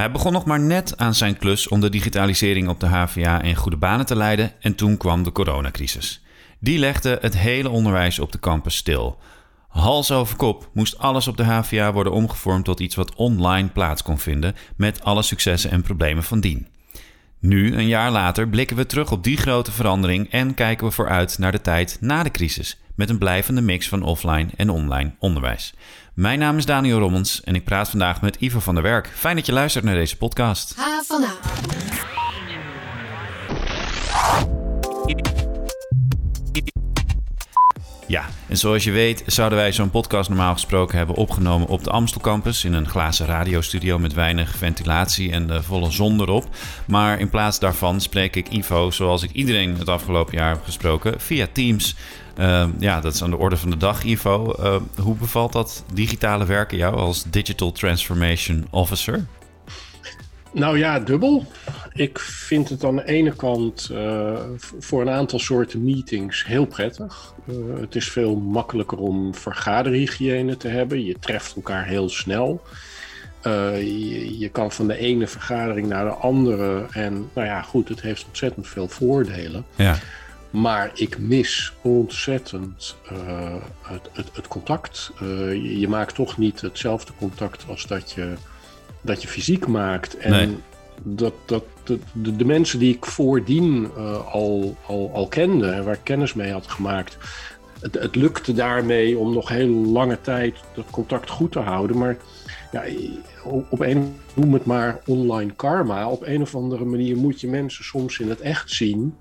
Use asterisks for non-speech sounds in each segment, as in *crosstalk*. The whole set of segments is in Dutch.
Hij begon nog maar net aan zijn klus om de digitalisering op de HVA in goede banen te leiden en toen kwam de coronacrisis. Die legde het hele onderwijs op de campus stil. Hals over kop moest alles op de HVA worden omgevormd tot iets wat online plaats kon vinden, met alle successen en problemen van dien. Nu, een jaar later, blikken we terug op die grote verandering en kijken we vooruit naar de tijd na de crisis, met een blijvende mix van offline en online onderwijs. Mijn naam is Daniel Rommens en ik praat vandaag met Ivo van der Werk. Fijn dat je luistert naar deze podcast. H van A. Ja, en zoals je weet zouden wij zo'n podcast normaal gesproken hebben opgenomen op de Amstel Campus in een glazen radiostudio met weinig ventilatie en de volle zon erop. Maar in plaats daarvan spreek ik Ivo zoals ik iedereen het afgelopen jaar heb gesproken via Teams. Uh, ja, dat is aan de orde van de dag, Ivo. Uh, hoe bevalt dat digitale werken jou als Digital Transformation Officer? Nou ja, dubbel. Ik vind het aan de ene kant uh, voor een aantal soorten meetings heel prettig. Uh, het is veel makkelijker om vergaderhygiëne te hebben. Je treft elkaar heel snel. Uh, je, je, kan van de ene vergadering naar de andere. En nou ja, goed, het heeft ontzettend veel voordelen. Ja. Maar ik mis ontzettend het, het, het, contact. Je, je maakt toch niet hetzelfde contact als dat je dat je fysiek maakt. En Nee. dat, dat de, de, de mensen die ik voordien eh, al, al, al kende en waar ik kennis mee had gemaakt. Het, het lukte daarmee om nog heel lange tijd dat contact goed te houden. Maar ja, op een, noem het maar online karma. Op een of andere manier moet je mensen soms in het echt zien.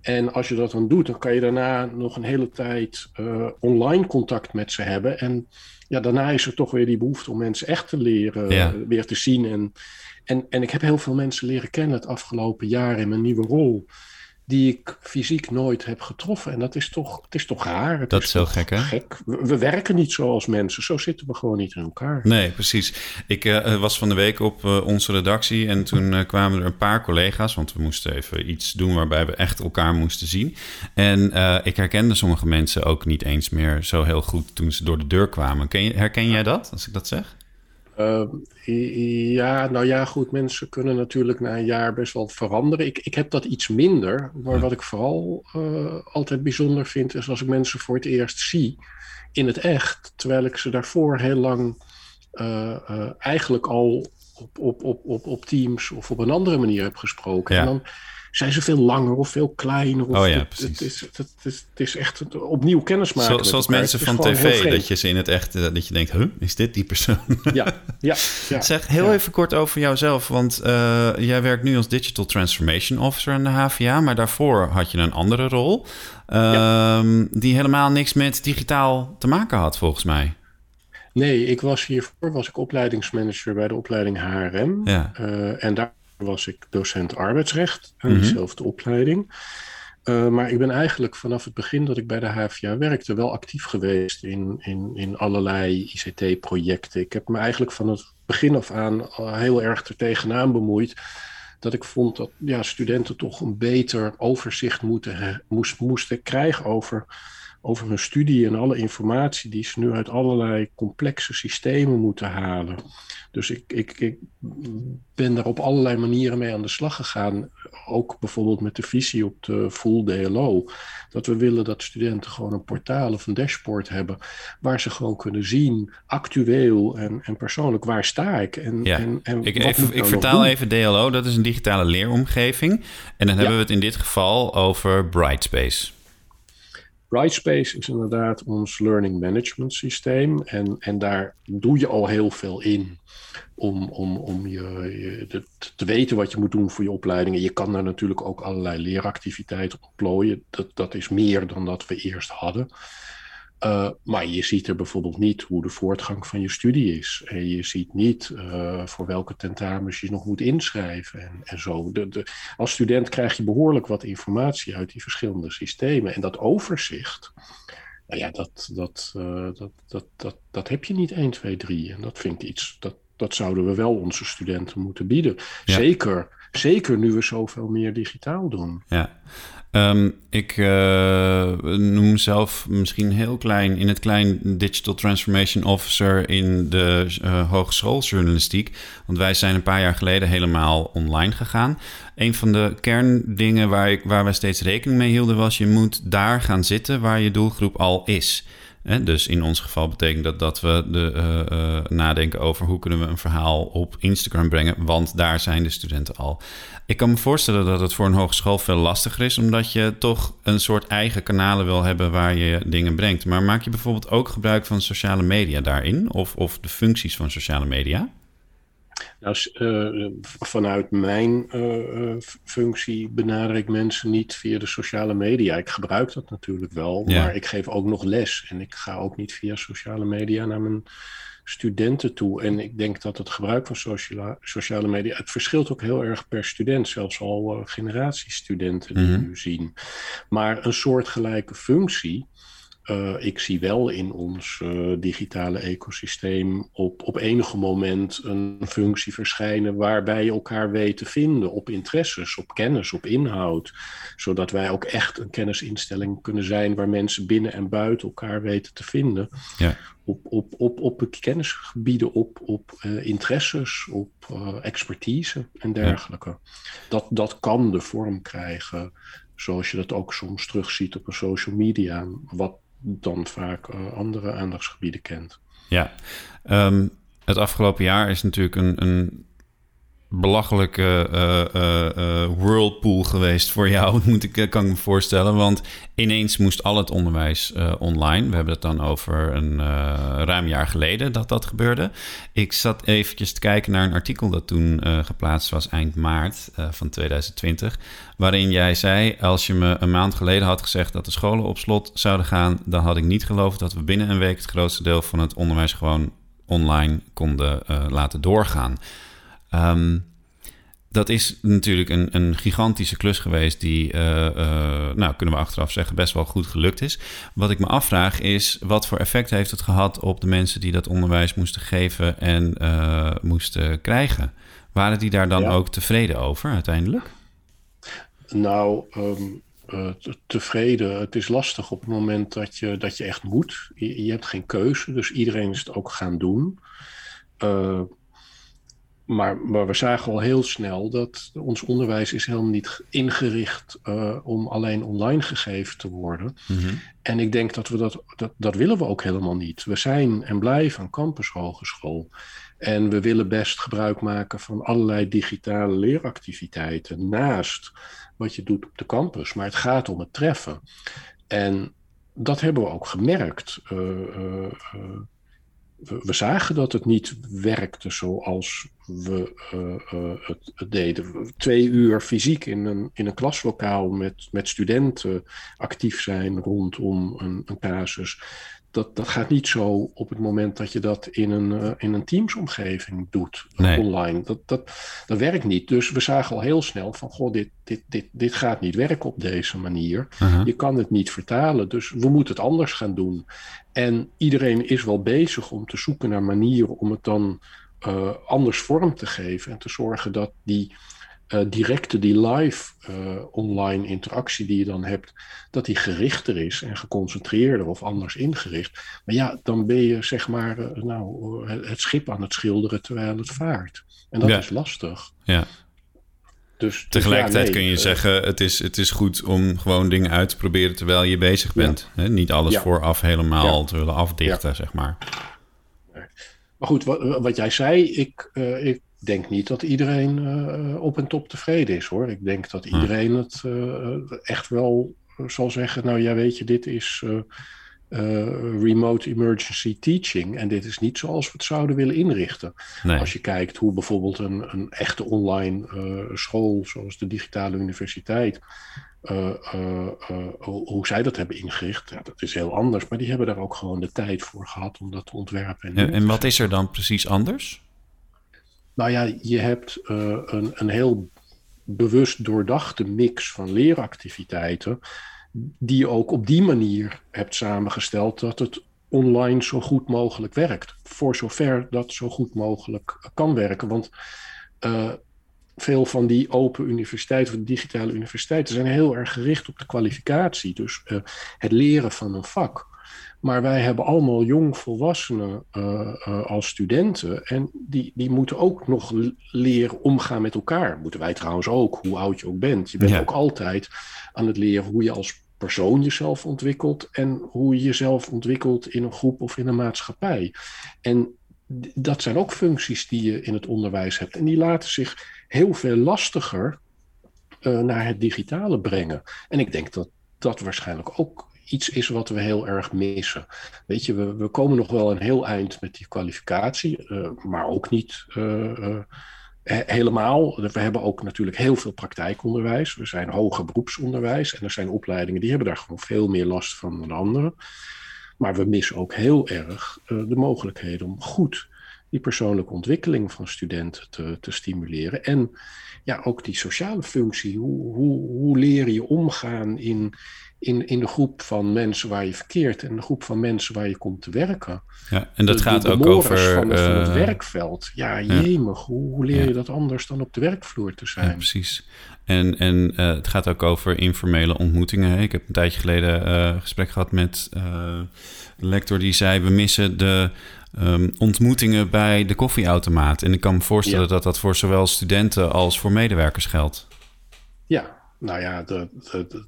En als je dat dan doet, dan kan je daarna nog een hele tijd eh, online contact met ze hebben. En ja, daarna is er toch weer die behoefte om mensen echt te leren, Ja. weer te zien. En, en, en ik heb heel veel mensen leren kennen het afgelopen jaar in mijn nieuwe rol. Die ik fysiek nooit heb getroffen. En dat is toch, het is toch raar. Het Dat is heel gek, hè? gek. We, we werken niet zoals mensen. Zo zitten we gewoon niet in elkaar. Nee, precies. Ik eh, was van de week op eh, onze redactie en toen eh, kwamen er een paar collega's, want we moesten even iets doen waarbij we echt elkaar moesten zien. En eh, ik herkende sommige mensen ook niet eens meer zo heel goed toen ze door de deur kwamen. Ken je, herken jij dat, als ik dat zeg? Uh, ja, nou ja, goed. Mensen kunnen natuurlijk na een jaar best wel veranderen. Ik, ik heb dat iets minder. Maar Ja. wat ik vooral uh, altijd bijzonder vind, is als ik mensen voor het eerst zie in het echt. Terwijl ik ze daarvoor heel lang uh, uh, eigenlijk al op, op, op, op, op Teams of op een andere manier heb gesproken. Ja. En dan zijn ze veel langer of veel kleiner. Of Oh ja, het, precies. Het is, het, is, het is echt opnieuw kennismaken. Zo, met zoals mensen van tv, dat je ze in het echt, eh, dat je denkt, huh, is dit die persoon? Ja, ja, *laughs* ja. Zeg heel ja. even kort over jouzelf, want eh, jij werkt nu als Digital Transformation Officer aan de HVA, maar daarvoor had je een andere rol, ehm, die helemaal niks met digitaal te maken had, volgens mij. Nee, ik was hiervoor was ik opleidingsmanager bij de opleiding HRM. Ja. Uh, en daar was ik docent arbeidsrecht aan Mhm. diezelfde opleiding. Uh, maar ik ben eigenlijk vanaf het begin dat ik bij de HVA werkte wel actief geweest in, in, in allerlei ICT-projecten. Ik heb me eigenlijk van het begin af aan heel erg er tegenaan bemoeid. Dat ik vond dat ja, studenten toch een beter overzicht moeten, moest, moesten krijgen over over hun studie en alle informatie die ze nu uit allerlei complexe systemen moeten halen. Dus ik, ik, ik ben daar op allerlei manieren mee aan de slag gegaan. Ook bijvoorbeeld met de visie op de full DLO. Dat we willen dat studenten gewoon een portaal of een dashboard hebben. Waar ze gewoon kunnen zien, actueel en, en persoonlijk, waar sta ik? En, Ja, en, en Ik, wat even, moet ik ik nou vertaal even DLO, dat is een digitale leeromgeving. En dan hebben we het in dit geval over Brightspace. Brightspace is inderdaad ons learning management systeem. En, en daar doe je al heel veel in. Om, om, om je, te weten wat je moet doen voor je opleidingen. Je kan daar natuurlijk ook allerlei leeractiviteiten ontplooien. Dat, dat is meer dan dat we eerst hadden. Uh, maar je ziet er bijvoorbeeld niet hoe de voortgang van je studie is. En je ziet niet uh, voor welke tentamens je nog moet inschrijven en, en zo. De, de, als student krijg je behoorlijk wat informatie uit die verschillende systemen. En dat overzicht, nou ja, dat, dat, uh, dat, dat, dat, dat heb je niet 1, 2, 3. En dat vind ik iets, dat, dat zouden we wel onze studenten moeten bieden. Ja. Zeker, zeker nu we zoveel meer digitaal doen. Ja. Um, ik uh, noem zelf misschien heel klein in het klein Digital Transformation Officer in de uh, hogeschooljournalistiek. Want wij zijn een paar jaar geleden helemaal online gegaan. Een van de kerndingen waar, ik, waar wij steeds rekening mee hielden was: je moet daar gaan zitten waar je doelgroep al is dus in ons geval betekent dat dat we de, uh, uh, nadenken over hoe kunnen we een verhaal op Instagram brengen, want daar zijn de studenten al. Ik kan me voorstellen dat het voor een hogeschool veel lastiger is, omdat je toch een soort eigen kanalen wil hebben waar je dingen brengt. Maar maak je bijvoorbeeld ook gebruik van sociale media daarin, of, of de functies van sociale media? Nou, uh, vanuit mijn uh, functie benader ik mensen niet via de sociale media. Ik gebruik dat natuurlijk wel, maar ik geef ook nog les. En ik ga ook niet via sociale media naar mijn studenten toe. En ik denk dat het gebruik van sociale, sociale media... het verschilt ook heel erg per student. Zelfs al generatiestudenten die mm nu zien. Maar een soortgelijke functie... Uh, ik zie wel in ons uh, digitale ecosysteem op, op enige moment een functie verschijnen waarbij je elkaar weet te vinden op interesses, op kennis, op inhoud. Zodat wij ook echt een kennisinstelling kunnen zijn waar mensen binnen en buiten elkaar weten te vinden. Ja. Op, op, op, op kennisgebieden, op, op uh, interesses, op expertise en dergelijke. Ja. Dat, dat kan de vorm krijgen zoals je dat ook soms terugziet op een social media. Wat dan vaak uh, andere aandachtsgebieden kent. Ja, um, het afgelopen jaar is natuurlijk een, een belachelijke uh, uh, whirlpool geweest voor jou, *laughs* moet ik, kan ik me voorstellen. Want ineens moest al het onderwijs online. We hebben het dan over een ruim jaar geleden dat dat gebeurde. Ik zat eventjes te kijken naar een artikel dat toen geplaatst was eind maart van 2020. Waarin jij zei, als je me een maand geleden had gezegd dat de scholen op slot zouden gaan, dan had ik niet geloofd dat we binnen een week het grootste deel van het onderwijs gewoon online konden laten doorgaan. Um, dat is natuurlijk een, een gigantische klus geweest, die, uh, uh, nou, kunnen we achteraf zeggen, best wel goed gelukt is. Wat ik me afvraag is, wat voor effect heeft het gehad op de mensen die dat onderwijs moesten geven en uh, moesten krijgen? Waren die daar dan ja. ook tevreden over uiteindelijk? Nou, um, tevreden. Het is lastig op het moment dat je, dat je echt moet. Je, je hebt geen keuze, dus iedereen is het ook gaan doen maar, maar we zagen al heel snel dat ons onderwijs is helemaal niet ingericht uh, om alleen online gegeven te worden. Mm -hmm. En ik denk dat we dat, dat, dat willen we ook helemaal niet. We zijn en blijven een campushogeschool. En we willen best gebruik maken van allerlei digitale leeractiviteiten naast wat je doet op de campus. Maar het gaat om het treffen. En dat hebben we ook gemerkt. Uh, uh, we, zagen dat het niet werkte zoals we uh, uh, het, deden. Twee uur fysiek in een, in een klaslokaal met, met studenten actief zijn rondom een casus dat, dat gaat niet zo op het moment dat je dat in een, uh, in een Teams-omgeving doet, nee. online. Dat, dat, dat werkt niet. Dus we zagen al heel snel van, goh, dit, dit, dit, dit gaat niet werken op deze manier. Uh -huh. Je kan het niet vertalen, dus we moeten het anders gaan doen. En iedereen is wel bezig om te zoeken naar manieren om het dan uh, anders vorm te geven en te zorgen dat die uh, directe, die live uh, online interactie die je dan hebt, dat die gerichter is en geconcentreerder of anders ingericht. Maar ja, dan ben je zeg maar uh, nou, het schip aan het schilderen terwijl het vaart. En dat ja. is lastig. Ja. Dus, Tegelijkertijd dus ja, nee, kun je zeggen, het is, het is goed om gewoon dingen uit te proberen terwijl je bezig bent. Ja. Niet alles vooraf helemaal te willen afdichten, zeg maar. Maar goed, wat, wat jij zei, ik, ik denk niet dat iedereen uh, op en top tevreden is hoor. Ik denk dat hm. iedereen het uh, echt wel zal zeggen: Nou ja, weet je, dit is uh, remote emergency teaching. En dit is niet zoals we het zouden willen inrichten. Nee. Als je kijkt hoe bijvoorbeeld een, een echte online school, zoals de Digitale Universiteit. hoe zij dat hebben ingericht, ja, dat is heel anders. Maar die hebben daar ook gewoon de tijd voor gehad om dat te ontwerpen. En, en, en wat is er dan precies anders? Nou ja, je hebt uh, een, een heel bewust doordachte mix van leeractiviteiten, die je ook op die manier hebt samengesteld dat het online zo goed mogelijk werkt. Voor zover dat zo goed mogelijk kan werken. Want uh, veel van die open universiteiten, of digitale universiteiten, zijn heel erg gericht op de kwalificatie. Dus uh, het leren van een vak. Maar wij hebben allemaal jongvolwassenen uh, uh, als studenten. En die, die moeten ook nog leren omgaan met elkaar. Moeten wij trouwens ook, hoe oud je ook bent. Je bent ja. ook altijd aan het leren hoe je als persoon jezelf ontwikkelt. En hoe je jezelf ontwikkelt in een groep of in een maatschappij. En dat zijn ook functies die je in het onderwijs hebt. En die laten zich heel veel lastiger uh, naar het digitale brengen. En ik denk dat dat waarschijnlijk ook iets is wat we heel erg missen. Weet je, we, komen nog wel een heel eind met die kwalificatie, uh, maar ook niet uh, helemaal. We hebben ook natuurlijk heel veel praktijkonderwijs. We zijn hoger beroepsonderwijs en er zijn opleidingen die hebben daar gewoon veel meer last van dan anderen. Maar we missen ook heel erg de mogelijkheden om goed die persoonlijke ontwikkeling van studenten te, te stimuleren. En ja, ook die sociale functie. Hoe, hoe, hoe leer je omgaan in, in, in de groep van mensen waar je verkeert en de groep van mensen waar je komt te werken. Ja, en dat de, gaat de ook over. Van, uh, van, het werkveld. Ja, jemig. Hoe, hoe leer je dat anders dan op de werkvloer te zijn? Ja, precies. En, en uh, het gaat ook over informele ontmoetingen. Ik heb een tijdje geleden uh, een gesprek gehad met een lector die zei: We missen de um, ontmoetingen bij de koffieautomaat. En ik kan me voorstellen ja. dat dat voor zowel studenten als voor medewerkers geldt. Ja, nou ja, de,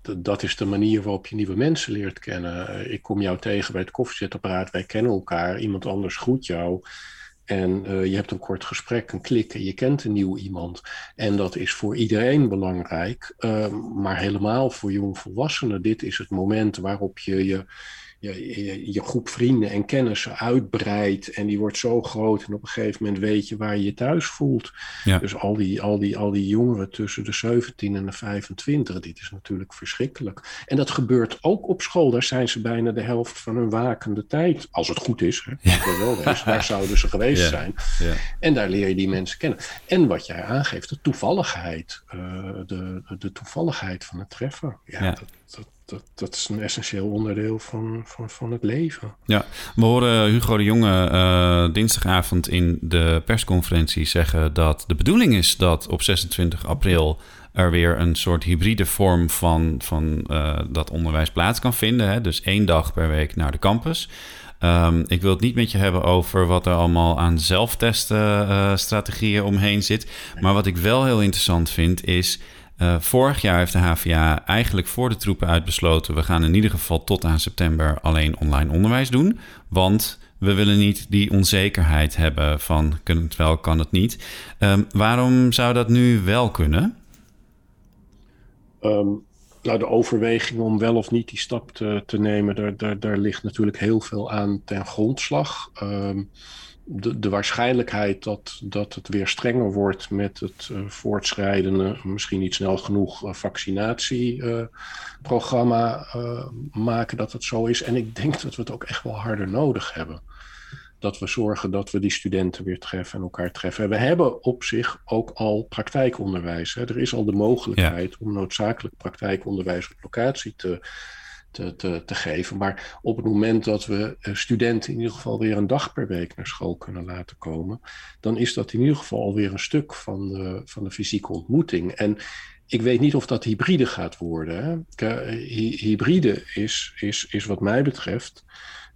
de, dat is de manier waarop je nieuwe mensen leert kennen. Ik kom jou tegen bij het koffiezetapparaat, wij kennen elkaar, iemand anders groet jou. En uh, je hebt een kort gesprek, een klik en je kent een nieuw iemand. En dat is voor iedereen belangrijk, uh, maar helemaal voor jongvolwassenen. Dit is het moment waarop je je je, je, je, groep vrienden en kennissen uitbreidt. En die wordt zo groot. En op een gegeven moment weet je waar je je thuis voelt. Ja. Dus al die, al, die, al die jongeren tussen de 17 en de 25. Dit is natuurlijk verschrikkelijk. En dat gebeurt ook op school. Daar zijn ze bijna de helft van hun wakende tijd. Als het goed is. Hè, ja. wel wees, daar zouden ze geweest ja. zijn. Ja. En daar leer je die mensen kennen. En wat jij aangeeft, de toevalligheid. Uh, de, de, toevalligheid van het treffen. Ja, dat, dat, dat, dat is een essentieel onderdeel van, van, van het leven. Ja, we horen Hugo de Jonge uh, dinsdagavond in de persconferentie zeggen dat de bedoeling is dat op 26 april er weer een soort hybride vorm van, van uh, dat onderwijs plaats kan vinden. Hè? Dus één dag per week naar de campus. Um, ik wil het niet met je hebben over wat er allemaal aan zelftesten uh, strategieën omheen zit. Maar wat ik wel heel interessant vind is uh, vorig jaar heeft de HVA eigenlijk voor de troepen uitbesloten: we gaan in ieder geval tot aan september alleen online onderwijs doen. Want we willen niet die onzekerheid hebben van kan het wel, kan het niet. Um, waarom zou dat nu wel kunnen? Um, nou, de overweging om wel of niet die stap te, te nemen, daar, daar, daar ligt natuurlijk heel veel aan ten grondslag. Um, de, de waarschijnlijkheid dat, dat het weer strenger wordt met het uh, voortschrijdende, misschien niet snel genoeg uh, vaccinatieprogramma uh, maken dat het zo is. En ik denk dat we het ook echt wel harder nodig hebben. Dat we zorgen dat we die studenten weer treffen en elkaar treffen. We hebben op zich ook al praktijkonderwijs. Hè. Er is al de mogelijkheid ja. om noodzakelijk praktijkonderwijs op locatie te, te, te, te, geven. Maar op het moment dat we eh, studenten in ieder geval weer een dag per week naar school kunnen laten komen, dan is dat in ieder geval alweer een stuk van de, van de fysieke ontmoeting. En ik weet niet of dat hybride gaat worden. Hybride is, is, is wat mij betreft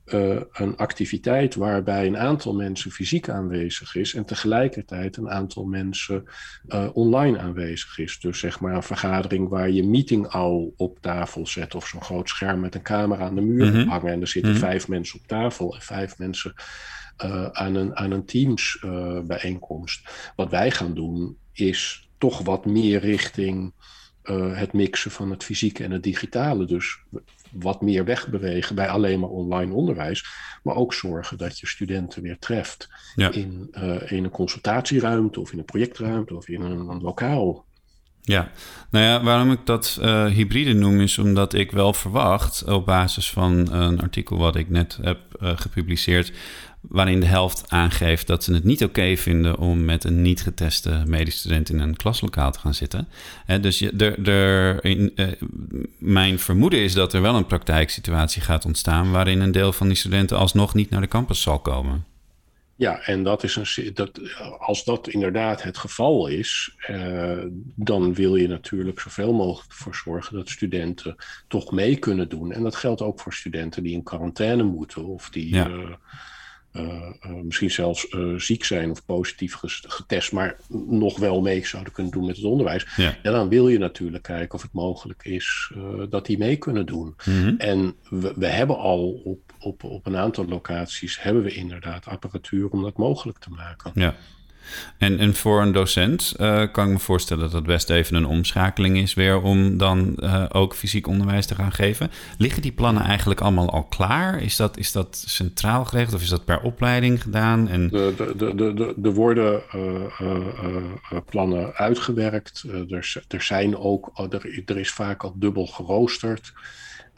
uh, een activiteit waarbij een aantal mensen fysiek aanwezig is en tegelijkertijd een aantal mensen uh, online aanwezig is. Dus zeg maar een vergadering waar je meeting al op tafel zet of zo'n groot scherm met een camera aan de muur mm -hmm. hangen en er zitten mm -hmm. vijf mensen op tafel en vijf mensen uh, aan een, aan een Teams bijeenkomst. Wat wij gaan doen is toch wat meer richting het mixen van het fysieke en het digitale. Dus wat meer wegbewegen bij alleen maar online onderwijs. Maar ook zorgen dat je studenten weer treft ja. in, uh, in een consultatieruimte of in een projectruimte of in een, een lokaal. Ja, nou ja, waarom ik dat uh, hybride noem is omdat ik wel verwacht, op basis van een artikel wat ik net heb uh, gepubliceerd, waarin de helft aangeeft dat ze het niet oké vinden om met een niet geteste medestudent in een klaslokaal te gaan zitten. He, dus uh, mijn vermoeden is dat er wel een praktijksituatie gaat ontstaan waarin een deel van die studenten alsnog niet naar de campus zal komen. Ja, en dat is een, dat, als dat inderdaad het geval is, eh, dan wil je natuurlijk zoveel mogelijk ervoor zorgen dat studenten toch mee kunnen doen. En dat geldt ook voor studenten die in quarantaine moeten of die ja. uh, uh, misschien zelfs ziek zijn of positief getest, maar nog wel mee zouden kunnen doen met het onderwijs. Ja. ja dan wil je natuurlijk kijken of het mogelijk is dat die mee kunnen doen. Mm -hmm. En we, we hebben al op op, op een aantal locaties hebben we inderdaad apparatuur om dat mogelijk te maken. Ja. En, en voor een docent uh, kan ik me voorstellen dat het best even een omschakeling is weer om dan uh, ook fysiek onderwijs te gaan geven. Liggen die plannen eigenlijk allemaal al klaar? Is dat, is dat centraal geregeld of is dat per opleiding gedaan? En... De, de, de, de, de worden uh, plannen uitgewerkt. er, er zijn ook, er is vaak al dubbel geroosterd.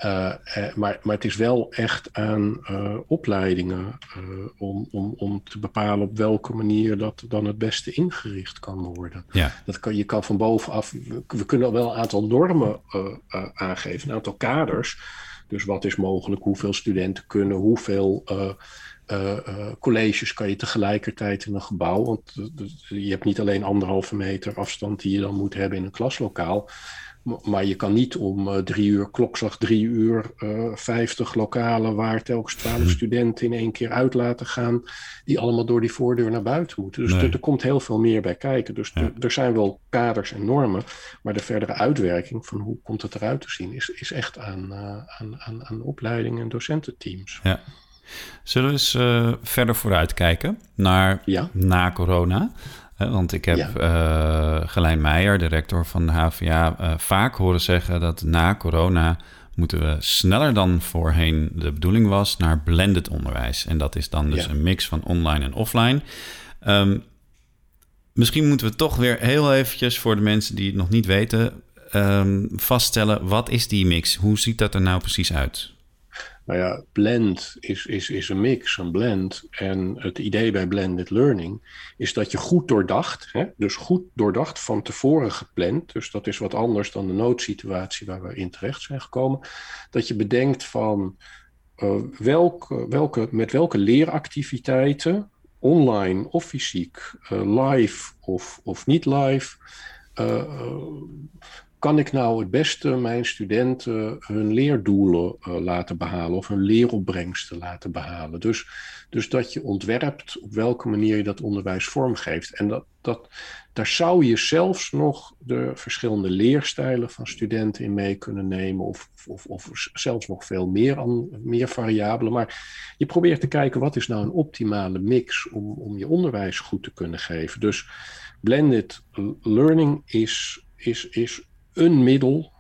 Uh, uh, maar, maar het is wel echt aan uh, opleidingen om, om, om te bepalen op welke manier dat dan het beste ingericht kan worden. Ja. Dat kan, je kan van bovenaf, we kunnen wel een aantal normen aangeven, een aantal kaders. Dus wat is mogelijk, hoeveel studenten kunnen, hoeveel colleges kan je tegelijkertijd in een gebouw. Want je hebt niet alleen anderhalve meter afstand die je dan moet hebben in een klaslokaal. Maar je kan niet om uh, drie uur, klokslag drie uur, uh, vijftig lokalen waar telkens twaalf hm. studenten in één keer uit laten gaan, die allemaal door die voordeur naar buiten moeten. Dus er, er, komt heel veel meer bij kijken. Dus ja. er zijn wel kaders en normen, maar de verdere uitwerking van hoe komt het eruit te zien, is, is echt aan, uh, aan, aan, aan opleiding en docententeams. Ja. Zullen we eens verder vooruit kijken naar ja. na corona? Want ik heb ja. uh, Gelijn Meijer, de rector van de HVA, uh, vaak horen zeggen dat na corona moeten we sneller dan voorheen de bedoeling was naar blended onderwijs. En dat is dan dus ja. een mix van online en offline. Um, misschien moeten we toch weer heel eventjes voor de mensen die het nog niet weten um, vaststellen wat is die mix? Hoe ziet dat er nou precies uit? Nou ja, blend is, is, is een mix, een blend. En het idee bij blended learning is dat je goed doordacht, hè, dus goed doordacht van tevoren gepland, dus dat is wat anders dan de noodsituatie waar we in terecht zijn gekomen, dat je bedenkt van uh, welke, welke, met welke leeractiviteiten, online of fysiek, uh, live of, of niet live, uh, kan ik nou het beste mijn studenten hun leerdoelen uh, laten behalen of hun leeropbrengsten laten behalen? Dus, dus dat je ontwerpt op welke manier je dat onderwijs vormgeeft. En dat, dat, daar zou je zelfs nog de verschillende leerstijlen van studenten in mee kunnen nemen, of, of, of zelfs nog veel meer, aan, meer variabelen. Maar je probeert te kijken wat is nou een optimale mix om, om je onderwijs goed te kunnen geven. Dus blended learning is, is, is een middel,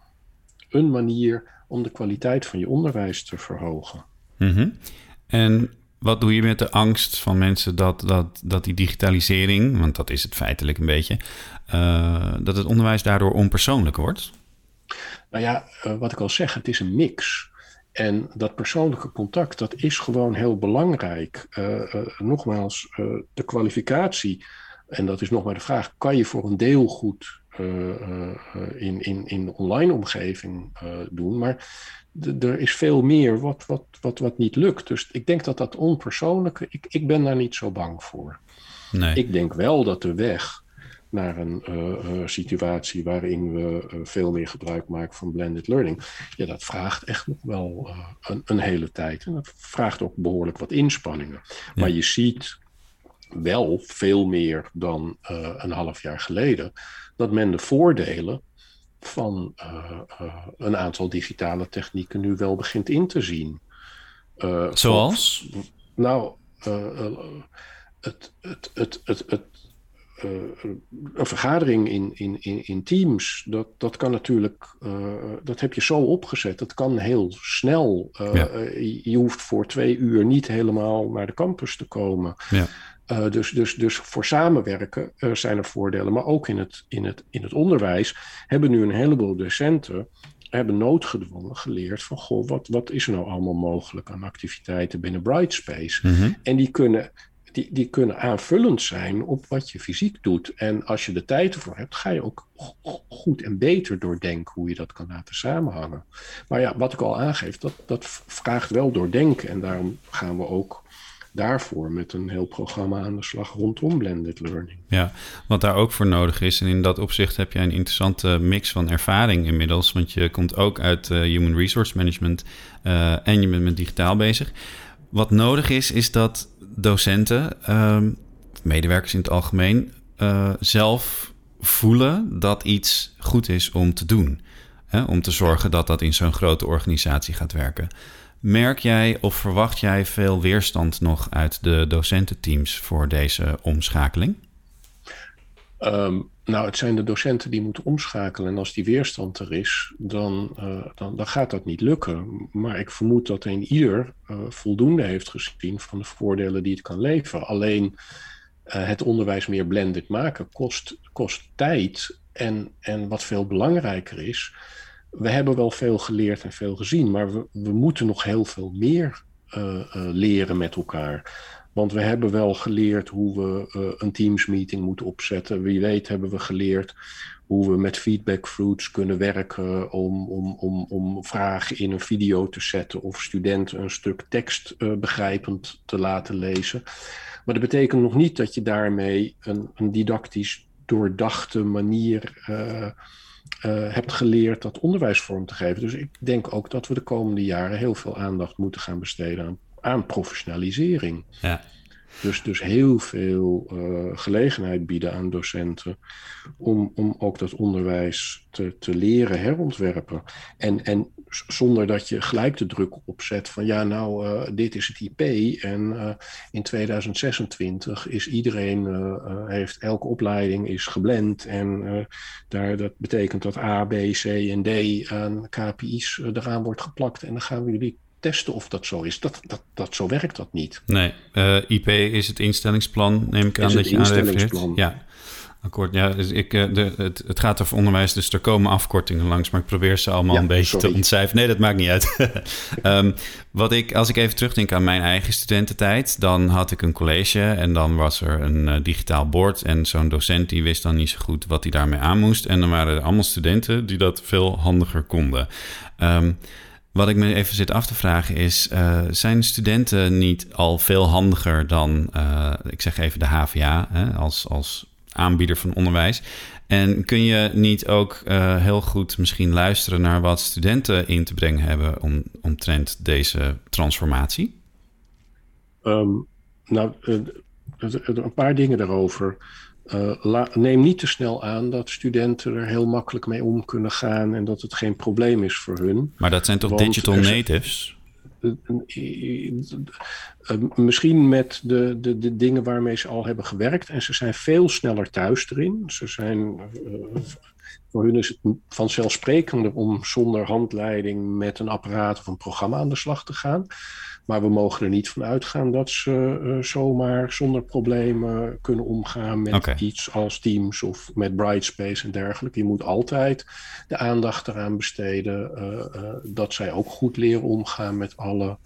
een manier om de kwaliteit van je onderwijs te verhogen. Mm -hmm. En wat doe je met de angst van mensen dat, dat, dat die digitalisering, want dat is het feitelijk een beetje, uh, dat het onderwijs daardoor onpersoonlijk wordt? Nou ja, uh, wat ik al zeg, het is een mix. En dat persoonlijke contact, dat is gewoon heel belangrijk. Uh, nogmaals, de kwalificatie, en dat is nog maar de vraag, kan je voor een deel goed in, in, in de online omgeving doen. Maar er is veel meer wat, wat, wat, wat niet lukt. Dus ik denk dat dat onpersoonlijke, ik, ik ben daar niet zo bang voor. Nee. Ik denk wel dat de weg naar een uh, situatie waarin we uh, veel meer gebruik maken van blended learning. Ja, dat vraagt echt nog wel een, een, hele tijd. En dat vraagt ook behoorlijk wat inspanningen. Ja. Maar je ziet wel veel meer dan een half jaar geleden dat men de voordelen van uh, uh, een aantal digitale technieken nu wel begint in te zien. Uh, Zoals? Van, nou, het, het, het, het, het een vergadering in, in, in, in teams, dat, dat kan natuurlijk, dat heb je zo opgezet. Dat kan heel snel. Ja. je hoeft voor twee uur niet helemaal naar de campus te komen. Ja. Uh, dus, dus, dus voor samenwerken uh, zijn er voordelen. Maar ook in het, in, het, in het onderwijs hebben nu een heleboel docenten hebben noodgedwongen geleerd van goh, wat, wat is er nou allemaal mogelijk aan activiteiten binnen Brightspace? Mm -hmm. En die kunnen, die, die kunnen aanvullend zijn op wat je fysiek doet. En als je de tijd ervoor hebt, ga je ook goed en beter doordenken hoe je dat kan laten samenhangen. Maar ja, wat ik al aangeef, dat, dat vraagt wel doordenken. En daarom gaan we ook daarvoor met een heel programma aan de slag rondom blended learning. Ja, wat daar ook voor nodig is. En in dat opzicht heb jij een interessante mix van ervaring inmiddels. Want je komt ook uit uh, Human Resource Management uh, en je bent met digitaal bezig. Wat nodig is, is dat docenten, uh, medewerkers in het algemeen, uh, zelf voelen dat iets goed is om te doen. Hè? Om te zorgen dat dat in zo'n grote organisatie gaat werken. Merk jij of verwacht jij veel weerstand nog uit de docententeams voor deze omschakeling? Um, nou, het zijn de docenten die moeten omschakelen. En als die weerstand er is, dan, uh, dan, dan, gaat dat niet lukken. Maar ik vermoed dat een ieder uh, voldoende heeft gezien van de voordelen die het kan leveren. Alleen uh, het onderwijs meer blended maken kost, kost tijd. En, en wat veel belangrijker is, we hebben wel veel geleerd en veel gezien, maar we, we moeten nog heel veel meer uh, uh, leren met elkaar. Want we hebben wel geleerd hoe we uh, een Teams meeting moeten opzetten. Wie weet hebben we geleerd hoe we met feedback fruits kunnen werken om, om, om, om vragen in een video te zetten of studenten een stuk tekst begrijpend te laten lezen. Maar dat betekent nog niet dat je daarmee een, een didactisch doordachte manier uh, hebt geleerd dat onderwijs vorm te geven. Dus ik denk ook dat we de komende jaren heel veel aandacht moeten gaan besteden aan, aan professionalisering. Ja. Dus, dus heel veel uh, gelegenheid bieden aan docenten om, om ook dat onderwijs te, te leren herontwerpen. En, en zonder dat je gelijk de druk opzet van ja, nou, uh, dit is het IP en uh, in 2026 is iedereen, heeft elke opleiding is geblend en daar, dat betekent dat A, B, C en D aan KPI's eraan wordt geplakt en dan gaan we jullie testen of dat zo is. Dat, dat, dat, zo werkt dat niet. Nee, uh, IP is het instellingsplan, neem ik aan dat je aanrefereert. Ja, akkoord. Ja, dus ik, uh, de, het, het gaat over onderwijs, dus er komen afkortingen langs, maar ik probeer ze allemaal ja, een beetje sorry. te ontcijferen. Nee, dat maakt niet uit. um, *laughs* wat ik, als ik even terugdenk aan mijn eigen studententijd, dan had ik een college en dan was er een uh, digitaal bord en zo'n docent die wist dan niet zo goed wat hij daarmee aan moest. En dan waren er allemaal studenten die dat veel handiger konden. Um, wat ik me even zit af te vragen is: uh, zijn studenten niet al veel handiger dan, uh, ik zeg even de HVA, hè, als, als aanbieder van onderwijs? En kun je niet ook uh, heel goed misschien luisteren naar wat studenten in te brengen hebben om, omtrent deze transformatie? Um, nou, een paar dingen daarover. Uh, neem niet te snel aan dat studenten er heel makkelijk mee om kunnen gaan en dat het geen probleem is voor hun. Maar dat zijn toch Want digital natives? Uh, misschien met de, de, de dingen waarmee ze al hebben gewerkt en ze zijn veel sneller thuis erin. Ze zijn, voor hun is het vanzelfsprekender om zonder handleiding met een apparaat of een programma aan de slag te gaan. Maar we mogen er niet van uitgaan dat ze uh, zomaar zonder problemen kunnen omgaan met okay. iets als Teams of met Brightspace en dergelijke. Je moet altijd de aandacht eraan besteden uh, uh, dat zij ook goed leren omgaan met alle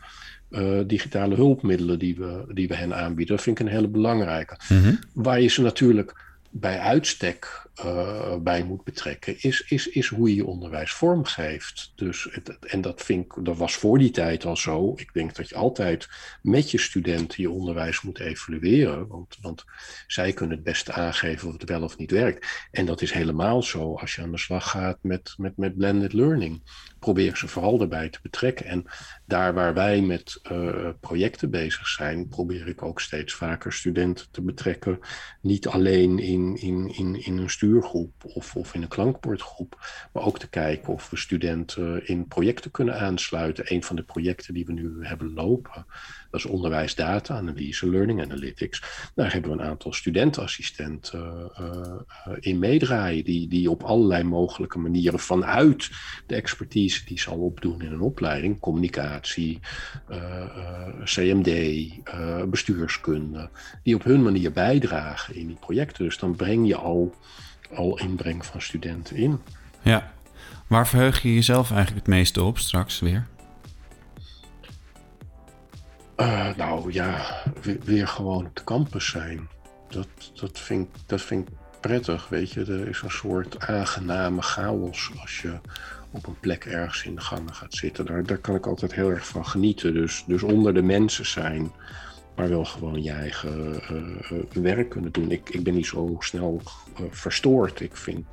digitale hulpmiddelen die we, die we hen aanbieden. Dat vind ik een hele belangrijke. Mm -hmm. Waar je ze natuurlijk bij uitstek uh, bij moet betrekken, is, is, is hoe je je onderwijs vormgeeft. Dus, het, en dat, vind ik, dat was voor die tijd al zo. Ik denk dat je altijd met je studenten je onderwijs moet evalueren. Want, want zij kunnen het beste aangeven of het wel of niet werkt. En dat is helemaal zo als je aan de slag gaat met, met, met blended learning. Probeer ze vooral daarbij te betrekken. En daar waar wij met uh, projecten bezig zijn, probeer ik ook steeds vaker studenten te betrekken. Niet alleen in, in, in, in een of, of in een klankbordgroep, maar ook te kijken of we studenten in projecten kunnen aansluiten. Een van de projecten die we nu hebben lopen, dat is onderwijs data analyse, learning analytics. Daar hebben we een aantal studentenassistenten uh, in meedraaien, die, die op allerlei mogelijke manieren vanuit de expertise die ze al opdoen in een opleiding, communicatie, uh, CMD, bestuurskunde, die op hun manier bijdragen in die projecten. Dus dan breng je al, al inbreng van studenten in. Ja, waar verheug je jezelf eigenlijk het meeste op straks weer? Uh, nou ja, weer, weer, gewoon op de campus zijn. Dat, dat, vind, dat vind ik prettig, weet je. Er is een soort aangename chaos als je op een plek ergens in de gangen gaat zitten. Daar, daar kan ik altijd heel erg van genieten. Dus, dus onder de mensen zijn maar wel gewoon je eigen werk kunnen doen. Ik, ik ben niet zo snel verstoord. Ik vind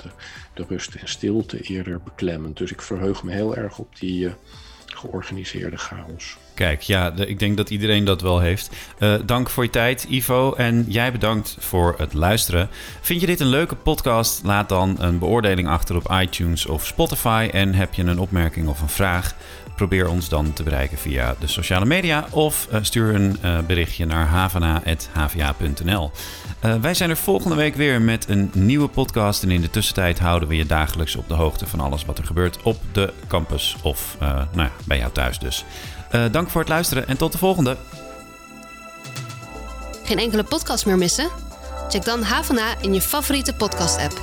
de rust en stilte eerder beklemmend. Dus ik verheug me heel erg op die georganiseerde chaos. Kijk, ja, ik denk dat iedereen dat wel heeft. Uh, dank voor je tijd, Ivo. En jij bedankt voor het luisteren. Vind je dit een leuke podcast? Laat dan een beoordeling achter op iTunes of Spotify. En heb je een opmerking of een vraag? Probeer ons dan te bereiken via de sociale media of uh, stuur een uh, berichtje naar havana.hva.nl. Wij zijn er volgende week weer met een nieuwe podcast. En in de tussentijd houden we je dagelijks op de hoogte van alles wat er gebeurt op de campus of nou bij jou thuis dus. Eh, dank voor het luisteren en tot de volgende. Geen enkele podcast meer missen? Check dan HVNA in je favoriete podcast-app.